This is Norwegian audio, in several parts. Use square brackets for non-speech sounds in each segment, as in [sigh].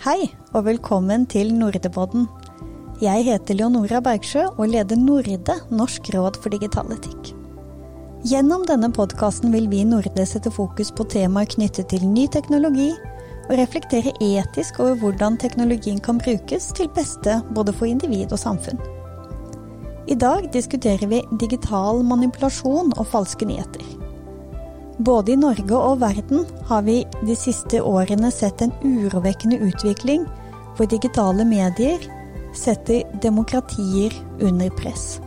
Hei, og velkommen til Nordepodden. Jeg heter Leonora Bergsjø og leder Norde, Norsk råd for digital etikk. Gjennom denne podkasten vil vi i Norde sette fokus på temaer knyttet til ny teknologi, og reflektere etisk over hvordan teknologien kan brukes til beste både for individ og samfunn. I dag diskuterer vi digital manipulasjon og falske nyheter. Både i Norge og verden har vi de siste årene sett en urovekkende utvikling hvor digitale medier setter demokratier under press.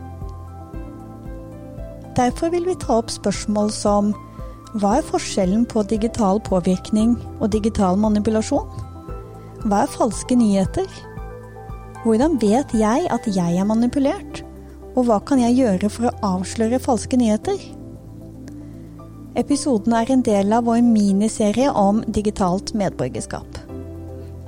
Derfor vil vi ta opp spørsmål som hva er forskjellen på digital påvirkning og digital manipulasjon? Hva er falske nyheter? Hvordan vet jeg at jeg er manipulert? Og hva kan jeg gjøre for å avsløre falske nyheter? Episoden er en del av vår miniserie om digitalt medborgerskap.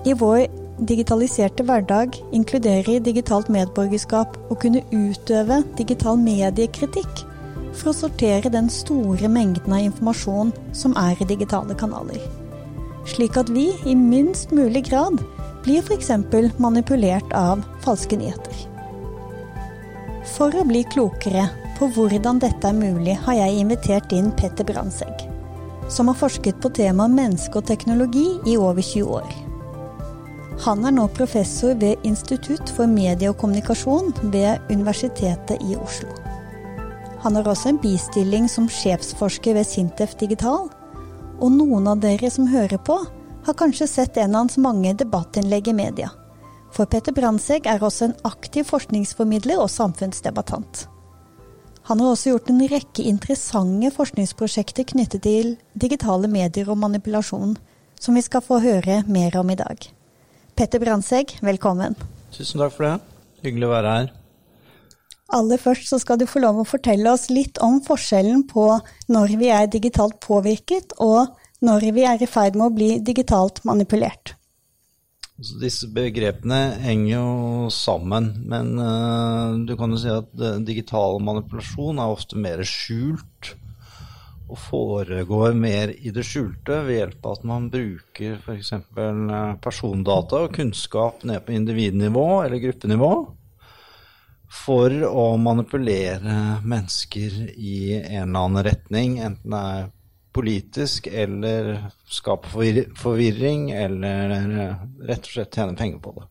I vår digitaliserte hverdag inkluderer digitalt medborgerskap å kunne utøve digital mediekritikk for å sortere den store mengden av informasjon som er i digitale kanaler. Slik at vi i minst mulig grad blir f.eks. manipulert av falske nyheter. For å bli klokere på hvordan dette er mulig, har jeg invitert inn Petter Brandtzæg, som har forsket på temaet menneske og teknologi i over 20 år. Han er nå professor ved Institutt for medie og kommunikasjon ved Universitetet i Oslo. Han har også en bistilling som sjefsforsker ved Sintef Digital, og noen av dere som hører på, har kanskje sett en av hans mange debattinnlegg i media. For Petter Brandtzæg er også en aktiv forskningsformidler og samfunnsdebattant. Han har også gjort en rekke interessante forskningsprosjekter knyttet til digitale medier og manipulasjon, som vi skal få høre mer om i dag. Petter Brandtzæg, velkommen. Tusen takk for det. Hyggelig å være her. Aller først så skal du få lov å fortelle oss litt om forskjellen på når vi er digitalt påvirket, og når vi er i ferd med å bli digitalt manipulert. Så disse begrepene henger jo sammen, men uh, du kan jo si at uh, digital manipulasjon er ofte mer skjult og foregår mer i det skjulte ved hjelp av at man bruker f.eks. Uh, persondata og kunnskap ned på individnivå eller gruppenivå for å manipulere mennesker i en eller annen retning, enten det er politisk eller skape forvirring eller rett og slett tjene penger på det.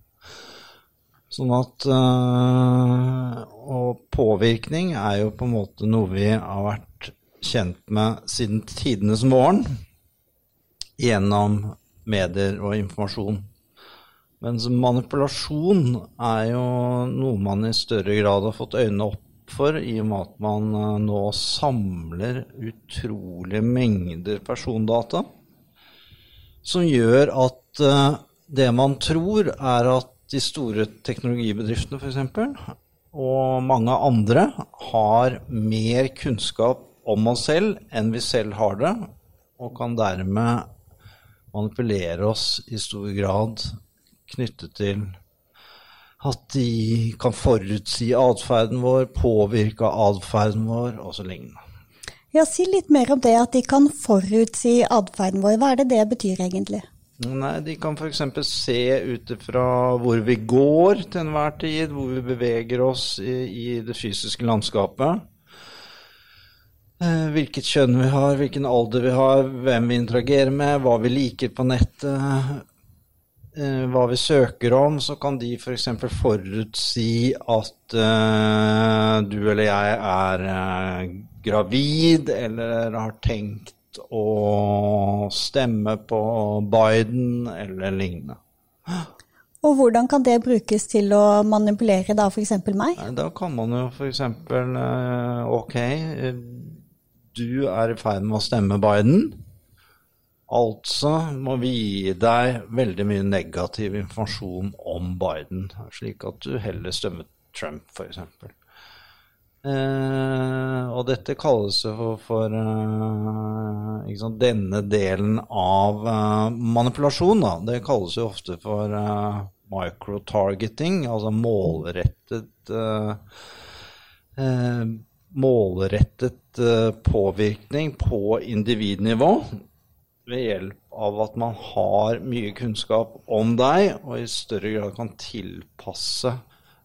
Sånn at øh, Og påvirkning er jo på en måte noe vi har vært kjent med siden tidenes morgen gjennom medier og informasjon. Mens manipulasjon er jo noe man i større grad har fått øynene opp for, i og med at man eh, nå samler utrolige mengder persondata. Som gjør at uh, det man tror, er at de store teknologibedriftene f.eks., og mange andre, har mer kunnskap om oss selv enn vi selv har det, og kan dermed manipulere oss i stor grad knyttet til at de kan forutsi atferden vår, påvirke atferden vår osv. Ja, si litt mer om det, at de kan forutsi atferden vår. Hva er det det betyr egentlig? Nei, De kan f.eks. se ut fra hvor vi går til enhver tid, hvor vi beveger oss i, i det fysiske landskapet. Eh, hvilket kjønn vi har, hvilken alder vi har, hvem vi interagerer med, hva vi liker på nettet, hva vi søker om, så kan de f.eks. For forutsi at uh, du eller jeg er uh, gravid, eller har tenkt å stemme på Biden, eller lignende. Og hvordan kan det brukes til å manipulere da f.eks. meg? Da kan man jo f.eks. Uh, ok, eh, du er i ferd med å stemme Biden. Altså må vi gi deg veldig mye negativ informasjon om Biden, slik at du heller stemmer Trump, f.eks. Eh, og dette kalles for, for eh, sant, denne delen av eh, manipulasjon. Da. Det kalles jo ofte for eh, microtargeting, altså målrettet eh, eh, Målrettet påvirkning på individnivå ved hjelp av at man har mye kunnskap om deg, og i større grad kan tilpasse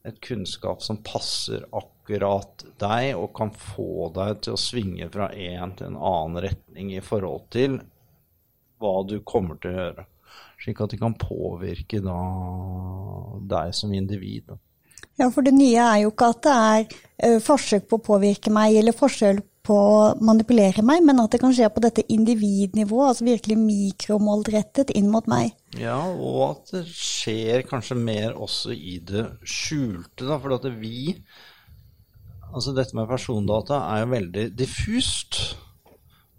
et kunnskap som passer akkurat deg, og kan få deg til å svinge fra en til en annen retning i forhold til hva du kommer til å gjøre. Slik at de kan påvirke da deg som individ. Ja, for det nye er jo ikke at det er uh, forsøk på å påvirke meg, eller forskjell på å manipulere meg, men at det kan skje på dette individnivået, altså virkelig mikromålrettet inn mot meg. Ja, og at det skjer kanskje mer også i det skjulte, da. For at vi Altså dette med persondata er jo veldig diffust.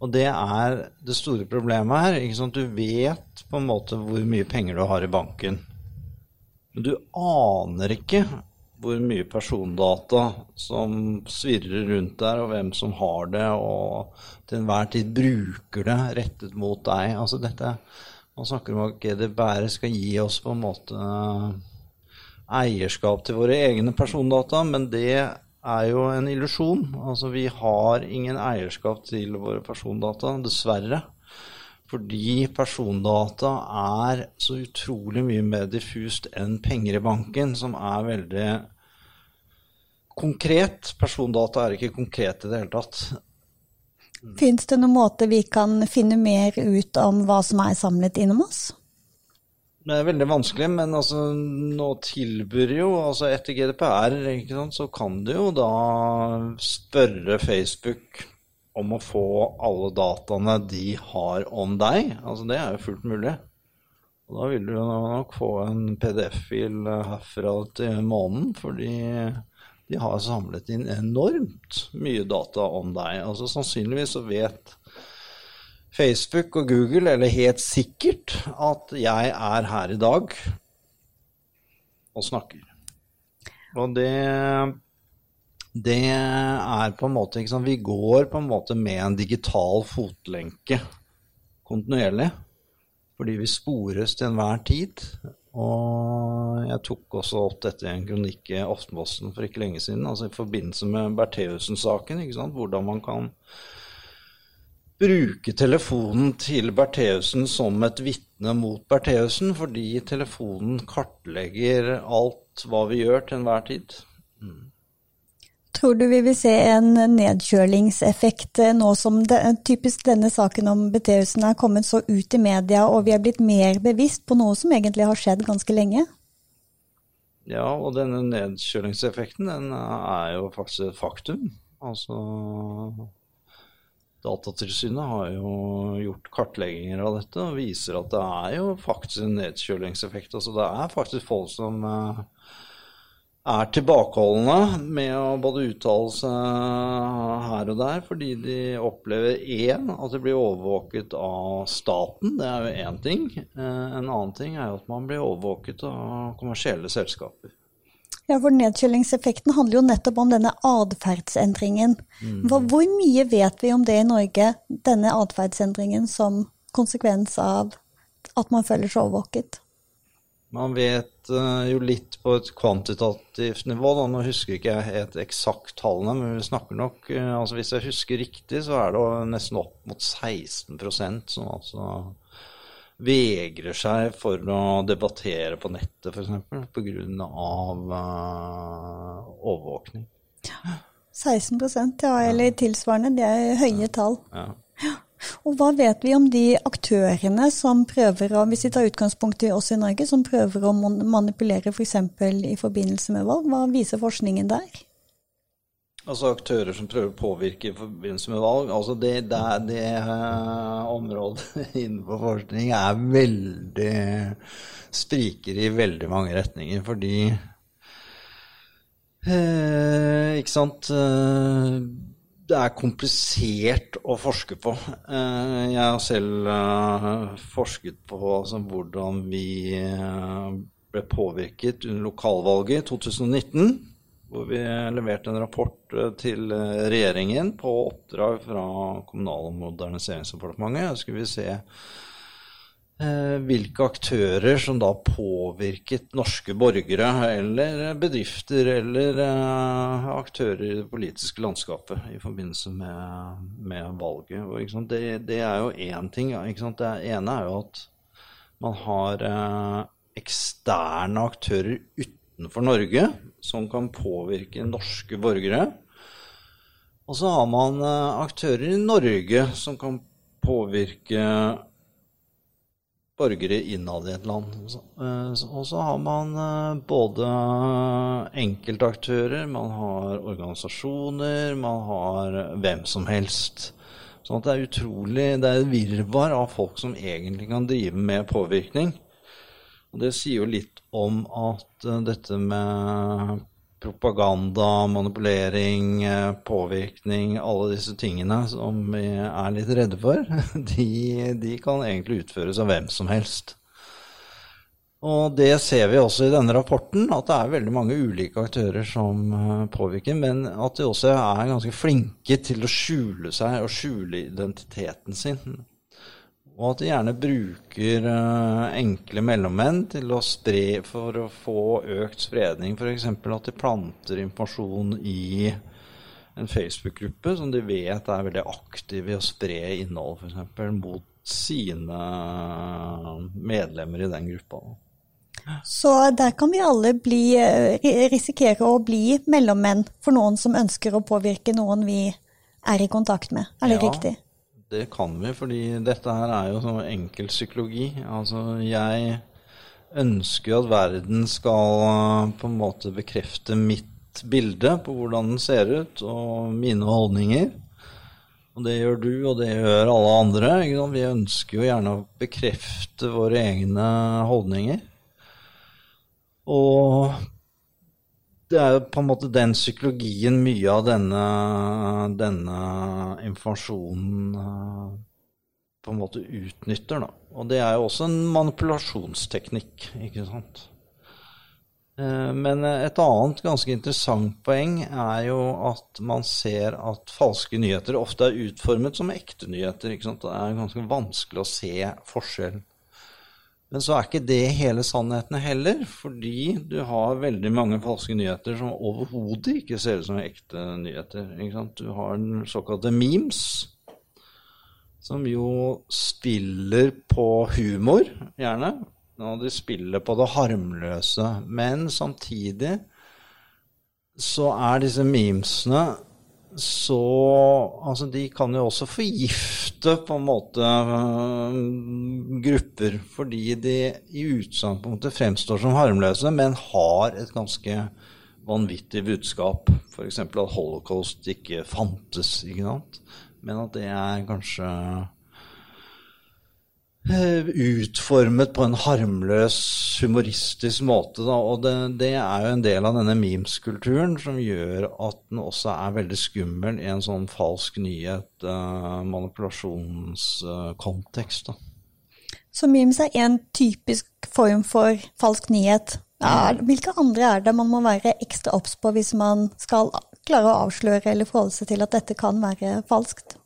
Og det er det store problemet her. ikke sant? Du vet på en måte hvor mye penger du har i banken. Men du aner ikke hvor mye persondata som svirrer rundt der, og hvem som har det, og til enhver tid bruker det rettet mot deg. Altså dette, Man snakker om at GDPR skal gi oss på en måte eierskap til våre egne persondata, men det er jo en illusjon. Altså vi har ingen eierskap til våre persondata, dessverre. Fordi persondata er så utrolig mye mer diffust enn penger i banken, som er veldig konkret. Persondata er ikke konkret i det hele tatt. Fins det noen måte vi kan finne mer ut om hva som er samlet innom oss? Det er veldig vanskelig, men altså, nå tilbyr jo altså Etter GDPR sant, så kan du jo da spørre Facebook om å få alle dataene de har om deg. Altså Det er jo fullt mulig. Og Da vil du nok få en PDF-fil herfra til månen, fordi de har samlet inn enormt mye data om deg. Altså Sannsynligvis så vet Facebook og Google, eller helt sikkert, at jeg er her i dag og snakker. Og det det er på en måte sant, Vi går på en måte med en digital fotlenke kontinuerlig. Fordi vi spores til enhver tid. Og jeg tok også opp dette i en kronikk i Aftenposten for ikke lenge siden. altså I forbindelse med Bertheussen-saken. Hvordan man kan bruke telefonen til Bertheussen som et vitne mot Bertheussen. Fordi telefonen kartlegger alt hva vi gjør til enhver tid. Mm. Tror du vi vil se en nedkjølingseffekt eh, nå som det, typisk denne saken om Bertheussen er kommet så ut i media, og vi er blitt mer bevisst på noe som egentlig har skjedd ganske lenge? Ja, og denne nedkjølingseffekten den er jo faktisk et faktum. Altså Datatilsynet har jo gjort kartlegginger av dette og viser at det er jo faktisk en nedkjølingseffekt. Altså det er faktisk folk som er tilbakeholdne med å både uttale seg her og der, fordi de opplever én at de blir overvåket av staten. Det er jo én ting. Eh, en annen ting er jo at man blir overvåket av kommersielle selskaper. Ja, for Nedkjølingseffekten handler jo nettopp om denne atferdsendringen. Mm. Hvor mye vet vi om det i Norge, denne atferdsendringen som konsekvens av at man føler seg overvåket? Man vet uh, jo litt på et kvantitativt nivå. Da. Nå husker ikke jeg helt eksakt tallene, men vi snakker nok uh, altså Hvis jeg husker riktig, så er det nesten opp mot 16% som altså vegrer seg for å debattere på nettet, f.eks. pga. Uh, overvåkning. Ja, 16 ja, eller tilsvarende. Det er høye tall. Ja. Og hva vet vi om de aktørene som prøver å, hvis vi tar utgangspunkt i oss i Norge, som prøver å manipulere f.eks. For i forbindelse med valg? Hva viser forskningen der? Altså aktører som prøver å påvirke i forbindelse med valg. altså Det, det, det uh, området [laughs] innenfor forskning er veldig Spriker i veldig mange retninger. Fordi Eh, Ikke sant uh, det er komplisert å forske på. Eh, jeg har selv eh, forsket på altså, hvordan vi eh, ble påvirket under lokalvalget i 2019. Hvor vi leverte en rapport til regjeringen på oppdrag fra Kommunal- og moderniseringsdepartementet. Skulle vi se hvilke aktører som da påvirket norske borgere eller bedrifter eller eh, aktører i det politiske landskapet i forbindelse med, med valget. Og, det, det, er jo én ting. Det ene er jo at man har eh, eksterne aktører utenfor Norge som kan påvirke norske borgere. Og så har man eh, aktører i Norge som kan påvirke borgere innad i et land. Eh, og så har man eh, både enkeltaktører, man har organisasjoner, man har hvem som helst. Sånn at det er utrolig Det er et virvar av folk som egentlig kan drive med påvirkning. Og det sier jo litt om at dette med propaganda, manipulering, eh, påvirkning, alle disse tingene som vi er litt redde for, [laughs] de, de, kan egentlig utføres av hvem som helst. Og det ser vi også i denne rapporten, at det er veldig mange ulike aktører som eh, påvirker, men at de også er ganske flinke til å skjule seg og skjule identiteten sin. Og at de gjerne bruker uh, enkle mellommenn til å spre for å få økt spredning. F.eks. at de planter informasjon i en Facebook-gruppe som de vet er veldig aktiv i å spre innhold f.eks. mot sine medlemmer i den gruppa. Så der kan vi alle bli, eh, risikere å bli mellommenn for noen som ønsker å påvirke noen vi er i kontakt med. Er det ja. riktig? Det kan vi, fordi dette her er jo sånn enkel psykologi. Altså, jeg ønsker at verden skal eh, på en måte bekrefte mitt bilde på hvordan den ser ut, og mine holdninger. Og det gjør du, og det gjør alle andre. Vi ønsker jo gjerne å bekrefte våre egne holdninger. Og det er jo på en måte den psykologien mye av denne, denne informasjonen eh, på en måte utnytter. Da. Og det er jo også en manipulasjonsteknikk, ikke sant. Eh, men et annet ganske interessant poeng er jo at man ser at falske nyheter ofte er utformet som ekte nyheter. ikke sant? Det er ganske vanskelig å se forskjell men så er ikke det hele sannheten heller, fordi du har veldig mange falske nyheter som overhodet ikke ser ut som ekte nyheter. Du har den såkalte memes, som jo spiller på humor, gjerne. Og de spiller på det harmløse. Men samtidig så er disse memesene så Altså, de kan jo også forgifte på en måte uh, grupper, fordi de i utgangspunktet fremstår som harmløse, men har et ganske vanvittig budskap. F.eks. at holocaust ikke fantes, ikke sant? men at det er kanskje Eh, utformet på en harmløs, humoristisk måte. Da. Og det, det, er jo en del av denne memes-kulturen som gjør at den også er veldig skummel i en sånn falsk nyhet, uh, manipulasjonskontekst. Uh, Så memes er en typisk form for falsk nyhet. Er, hvilke andre er det man må være ekstra obs på hvis man skal klare å avsløre eller forholde seg til at dette kan være falskt?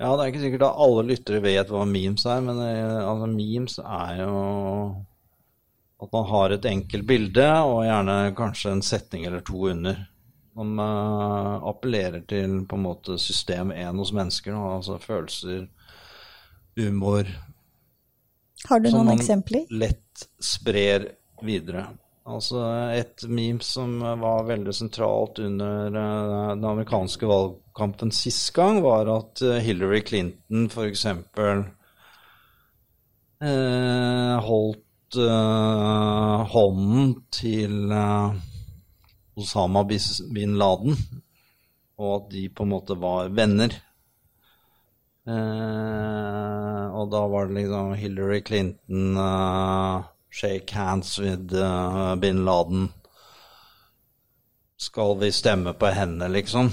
Ja, det er ikke sikkert at alle lyttere vet hva memes er, men eh, altså, memes er jo at man har et enkelt bilde, og gjerne kanskje en setning eller to under. Som uh, appellerer til på en måte system 1 hos mennesker, da, altså følelser, humor Har du noen eksempler? Som man lett sprer videre. Altså et meme som var veldig sentralt under uh, den amerikanske valgkampen sist gang, var at uh, Hillary Clinton f.eks. Eh, holdt eh, hånden til Osama bin Laden, og at de på en måte var venner. og da var det liksom Hillary Clinton Shake hands with uh, bin Laden. Skal vi stemme på henne, liksom?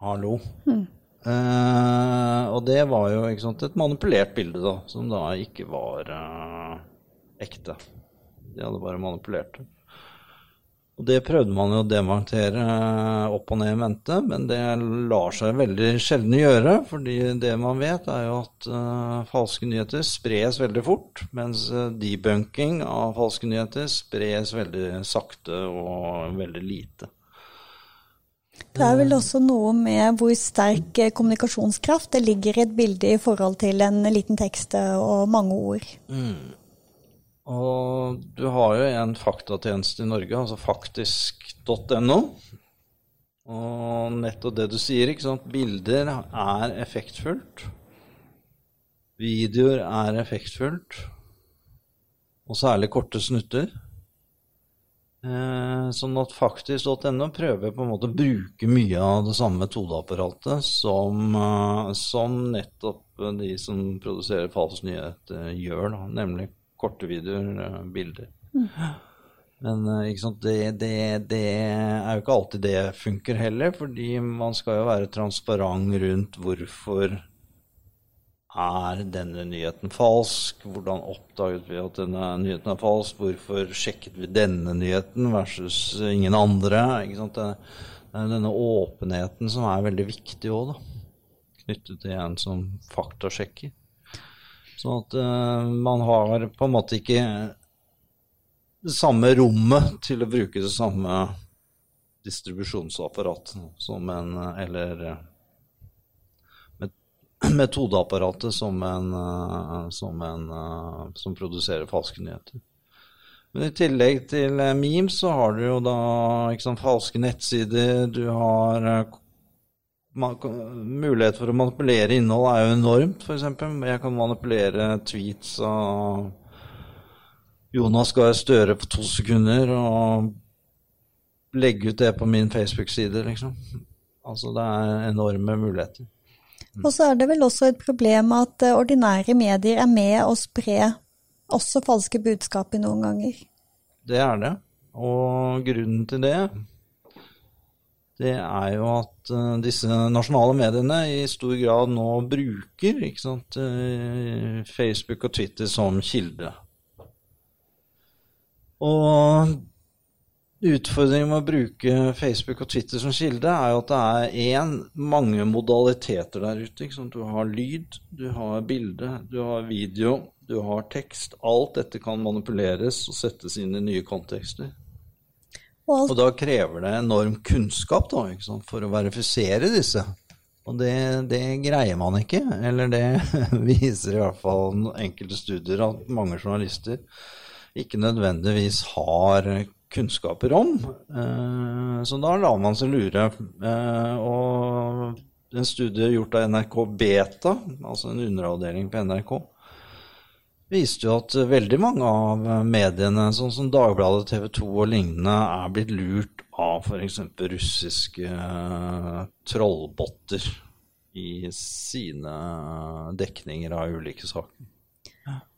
Hallo? Mm. Uh, og det var jo sant, et manipulert bilde, da, som da ikke var uh, ekte. De hadde bare manipulert det. Og det prøvde man jo å demontere opp og ned i mente, men det lar seg veldig sjelden gjøre. fordi det man vet, er jo at uh, falske nyheter spres veldig fort, mens uh, debunking av falske nyheter spres veldig sakte og veldig lite. Det er vel også noe med hvor sterk kommunikasjonskraft det ligger i et bilde i forhold til en liten tekst og mange ord. Mm. Og du har jo en faktatjeneste i Norge, altså faktisk.no. Og nettopp det du sier, ikke sant. Bilder er effektfullt. Videoer er effektfullt. Og særlig korte snutter. Eh, sånn at faktisk.no prøver på en måte å bruke mye av det samme metodeapparatet som, eh, som nettopp de som produserer falske nyhet, eh, gjør, da, nemlig korte videoer, eh, bilder. Mm. Men eh, det, det, det, er jo ikke alltid det funker heller, fordi man skal jo være transparent rundt hvorfor er denne nyheten falsk? Hvordan oppdaget vi at denne nyheten er falsk? Hvorfor sjekket vi denne nyheten versus ingen andre? Det er denne åpenheten som er veldig viktig òg, knyttet til en som faktasjekker. Sånn at uh, man har på en måte ikke det samme rommet til å bruke det samme distribusjonsapparat som en Eller metodeapparatet som en, som en som produserer falske nyheter. Men i tillegg til memes så har du jo da sant, falske nettsider, du har mulighet for å manipulere innhold er jo enormt, f.eks. Jeg kan manipulere tweets av Jonas Gahr Støre på to sekunder og legge ut det på min Facebook-side, liksom. Altså, det er enorme muligheter. Og så er det vel også et problem at eh, ordinære medier er med å spre også falske budskap i noen ganger. Det er det. Og grunnen til det det er jo at uh, disse nasjonale mediene i stor grad nå bruker sant, uh, Facebook og Twitter som kilde. Og utfordringen med å bruke Facebook og Twitter som kilde er jo at det er én, mange modaliteter der ute. Du har lyd, du har bilde, du har video, du har tekst. Alt dette kan manipuleres og settes inn i nye kontekster. Og, og da krever det enorm kunnskap da, for å verifisere disse. Og det, det, greier man ikke, eller det [laughs] viser i hvert fall enkelte studier at mange journalister ikke nødvendigvis har kunnskaper om. Eh, så da lar man seg lure. Eh, og en studie gjort av NRK Beta, altså en underavdeling på NRK, viste jo at veldig mange av mediene, sånn som Dagbladet, TV 2 og lignende, er blitt lurt av f.eks. russiske eh, trollbotter i sine dekninger av ulike saker.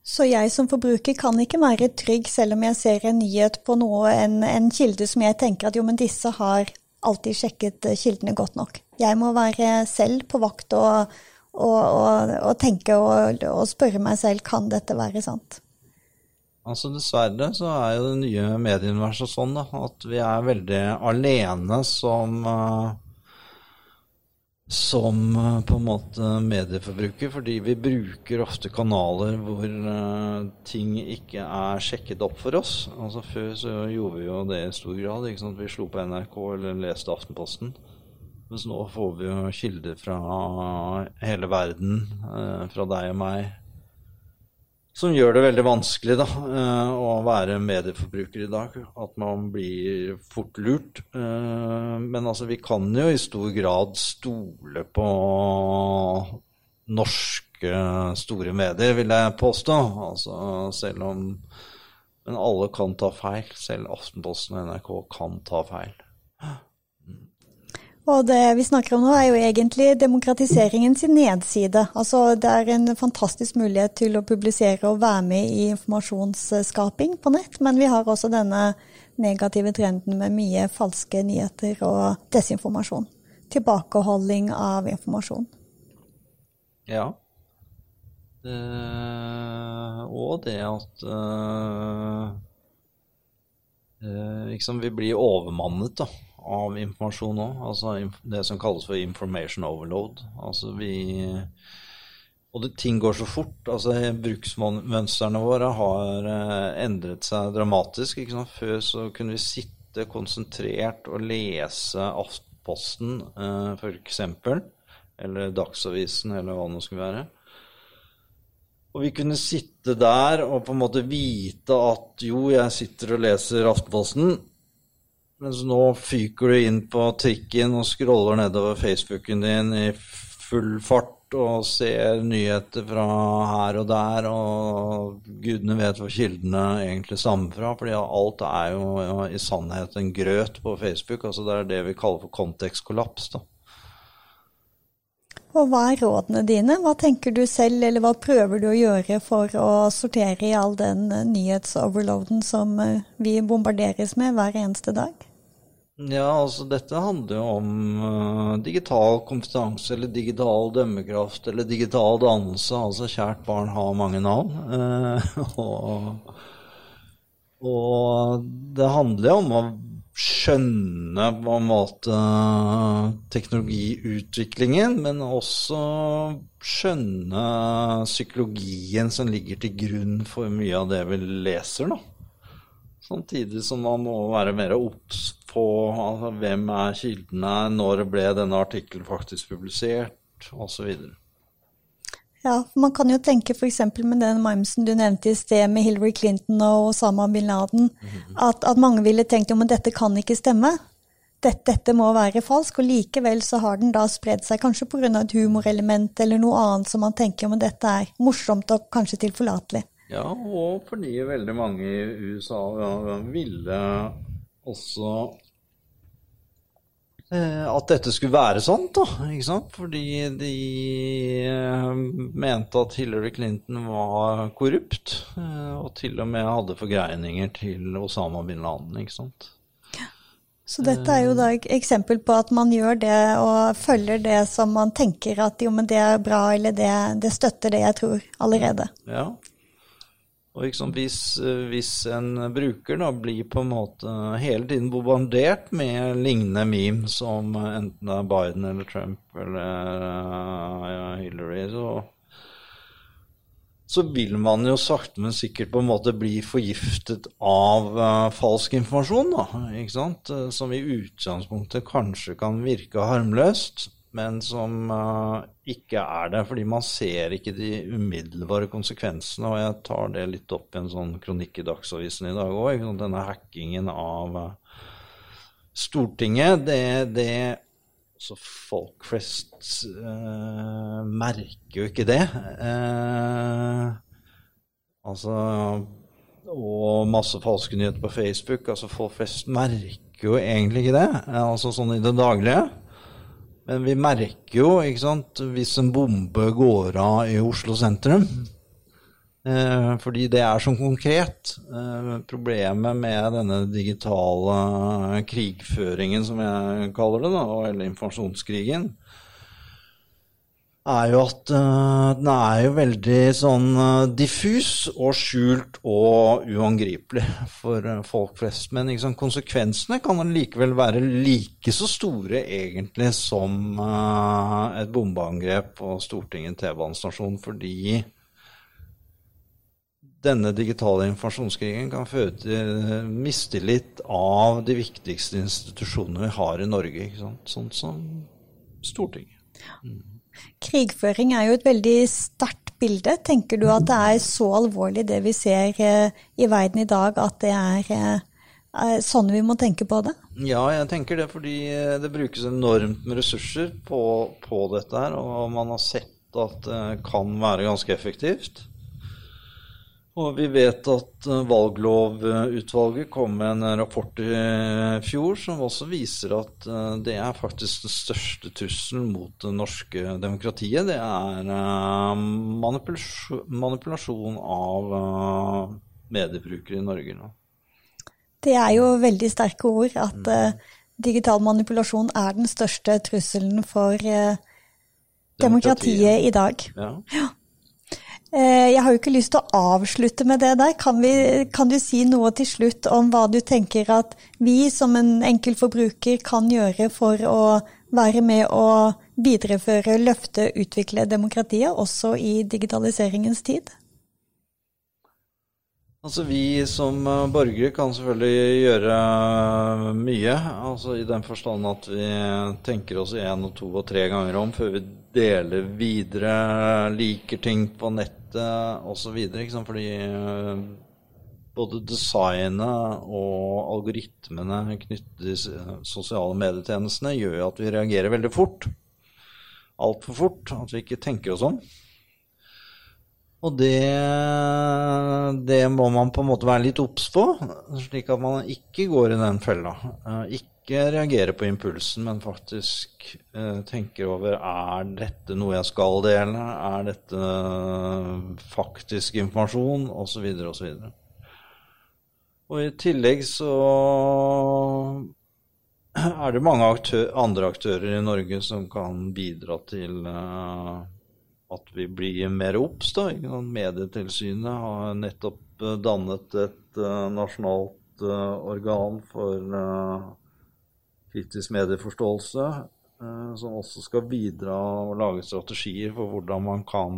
Så jeg som forbruker kan ikke være trygg selv om jeg ser en nyhet på noe, en, en kilde som jeg tenker at jo, men disse har alltid sjekket kildene godt nok. Jeg må være selv på vakt og og, og, og tenke og, og, spørre meg selv kan dette være sant. Altså Dessverre så er jo det nye medieuniverset sånn da, at vi er veldig alene som uh, som uh, på en måte medieforbruker, fordi vi bruker ofte kanaler hvor uh, ting ikke er sjekket opp for oss. Altså Før så gjorde vi jo det i stor grad. Vi slo på NRK eller leste Aftenposten. Mens nå får vi jo kilder fra hele verden, eh, fra deg og meg, som gjør det veldig vanskelig da, eh, å være medieforbruker i dag. At man blir fort lurt. Eh, men altså, vi kan jo i stor grad stole på norske store medier, vil jeg påstå. Altså, selv om Men alle kan ta feil. Selv Aftenposten og NRK kan ta feil. Og det vi snakker om nå, er jo egentlig demokratiseringen sin nedside. Altså, det er en fantastisk mulighet til å publisere og være med i informasjonsskaping på nett, men vi har også denne negative trenden med mye falske nyheter og desinformasjon. Tilbakeholding av informasjon. Ja. Det, og det at uh, liksom, vi blir overmannet da, av informasjon nå. Altså det som kalles for information overload. Altså vi og det, ting går så fort. altså Bruksmønstrene våre har eh, endret seg dramatisk. Før så kunne vi sitte konsentrert og lese Aftenposten eh, f.eks. Eller Dagsavisen, eller hva det nå skulle være. Og vi kunne sitte der og på en måte vite at jo, jeg sitter og leser Aftenposten, mens nå fyker du inn på trikken og scroller nedover Facebooken din i full fart og ser nyheter fra her og der, og gudene vet hvor kildene egentlig stammer fra. fordi alt er jo i sannhet en grøt på Facebook. altså Det er det vi kaller for kontekstkollaps. da. Og hva er rådene dine? Hva tenker du selv, eller hva prøver du å gjøre for å sortere i all den nyhetsoverloaden som eh, vi bombarderes med hver eneste dag? Ja, altså dette handler jo om uh, digital kompetanse eller digital dømmekraft eller digital dannelse. Altså kjært barn har mange navn. Uh, [laughs] og, og, det handler jo om å skjønne på en måte teknologiutviklingen, men også skjønne psykologien som ligger til grunn for mye av det vi leser. da. Samtidig som man må være mer obs på altså, hvem er kildene, når ble denne artikkelen faktisk publisert, osv. Ja, man kan jo tenke f.eks. med den mimesen du nevnte i sted med Hillary Clinton og Osama bin Laden, -hmm. at, at, mange ville tenkt jo, men dette kan ikke stemme. Dette, dette, må være falsk, og likevel så har den da spredd seg, kanskje pga. et humorelement eller noe annet som man tenker men dette er morsomt og kanskje tilforlatelig. Ja, og fordi veldig mange i USA ville også at dette skulle være sånn, da. ikke sant? Fordi de eh, mente at Hillary Clinton var korrupt. Eh, og til og med hadde forgreininger til Osama bin Laden. ikke sant? Så dette er jo da et eksempel på at man gjør det og følger det som man tenker at jo, men det er bra, eller det, det støtter det jeg tror allerede. Ja, og liksom hvis, eh, hvis, en bruker da blir på en måte hele tiden bombardert med lignende meme som enten det er Biden eller Trump eller eh, ja, Hillary, så, så vil man jo sakte, men sikkert på en måte bli forgiftet av uh, falsk informasjon, da, ikke sant? Som i utgangspunktet kanskje kan virke harmløst, men som uh, ikke er det. Fordi man ser ikke de umiddelbare konsekvensene. Og jeg tar det litt opp i en sånn kronikk i Dagsavisen i dag òg. Denne hackingen av uh, Stortinget, det, det så folk flest uh, merker jo ikke det. altså Og masse falske nyheter på Facebook. altså Folk flest merker jo egentlig ikke det. altså Sånn i det daglige. Men vi merker jo, ikke sant, hvis en bombe går av i Oslo sentrum. Eh, fordi det er så konkret. Eh, problemet med denne digitale krigføringen, som jeg kaller det, da, eller informasjonskrigen, er jo at uh, den er jo veldig sånn uh, diffus og skjult og uangripelig for uh, folk flest. Men liksom, konsekvensene kan likevel være like så store egentlig som et bombeangrep på Stortinget T-banestasjon, fordi denne digitale informasjonskrigen kan føre til mistillit av de viktigste institusjonene vi har i Norge, sånn som Stortinget. Mm. Krigføring er jo et veldig sterkt bilde. Tenker du at det er så alvorlig det vi ser eh, i verden i dag, at det er eh, sånn vi må tenke på det? Ja, jeg tenker det fordi eh, det brukes enormt med ressurser på, på dette her. Og man har sett at det kan være ganske effektivt. Og vi vet at eh, valglovutvalget kom med en rapport i fjor som også viser at eh, det er faktisk den største trusselen mot det norske demokratiet. Det er eh, manipulasjon av mediebrukere i Norge nå. Det er jo veldig sterke ord at mm. digital manipulasjon er den største trusselen for demokratiet, demokratiet. i dag. Ja. ja. Eh, jeg har jo ikke lyst til å avslutte med det der. Kan, vi, kan, du si noe til slutt om hva du tenker at vi som en enkel forbruker kan gjøre for å være med å videreføre, løfte, utvikle demokratiet også i digitaliseringens tid? Altså Vi som eh, borgere kan selvfølgelig gjøre eh, mye. altså I den forstand at vi tenker oss én og to og tre ganger om før vi deler videre, liker ting på nettet osv. Fordi eh, både designet og algoritmene knyttet til sosiale medietjenestene gjør at vi reagerer veldig fort. Altfor fort. At vi ikke tenker oss om. Og det, det, må man på en måte være litt obs på, slik at man ikke går i den fella. Eh, ikke reagere på impulsen, men faktisk eh, tenker over er dette noe jeg skal dele, er dette faktisk informasjon, osv., osv. Og i tillegg så er det mange aktør, andre aktører i Norge som kan bidra til uh, at vi blir mer obs. Medietilsynet har nettopp eh, dannet et uh, nasjonalt uh, organ for kritisk medieforståelse, som også skal bidra og lage strategier for hvordan man kan,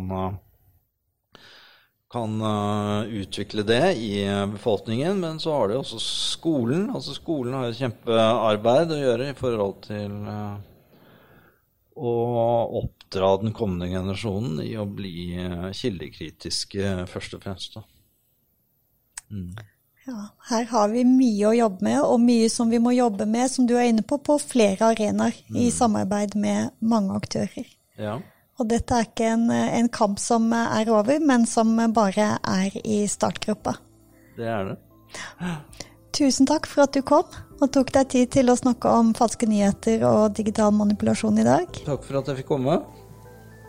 kan utvikle det i befolkningen. Men så har det også skolen. Altså Skolen har et kjempearbeid å gjøre i forhold til å oppdra den kommende generasjonen i å bli eh, kildekritiske, først og fremst. Mm. Ja, her har vi mye å jobbe med, og mye som vi må jobbe med, som du er inne på, på flere arenaer mm. i samarbeid med mange aktører. Ja. Og dette er ikke en, en, kamp som er over, men som bare er i startgruppa. Det er det. Tusen takk for at du kom og tok deg tid til å snakke om falske nyheter og digital manipulasjon i dag. Takk for at jeg fikk komme.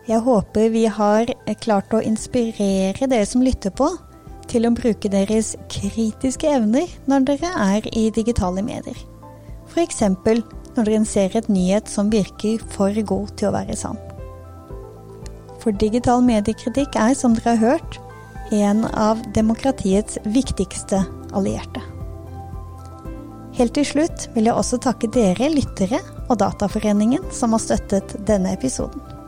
Jeg håper vi har klart å inspirere dere som lytter på, til å bruke deres kritiske evner når dere er i digitale medier. F.eks. når dere ser et nyhet som virker for god til å være sann. For digital mediekritikk er, som dere har hørt, en av demokratiets viktigste allierte. Helt til slutt vil jeg også takke dere lyttere og Dataforeningen som har støttet denne episoden.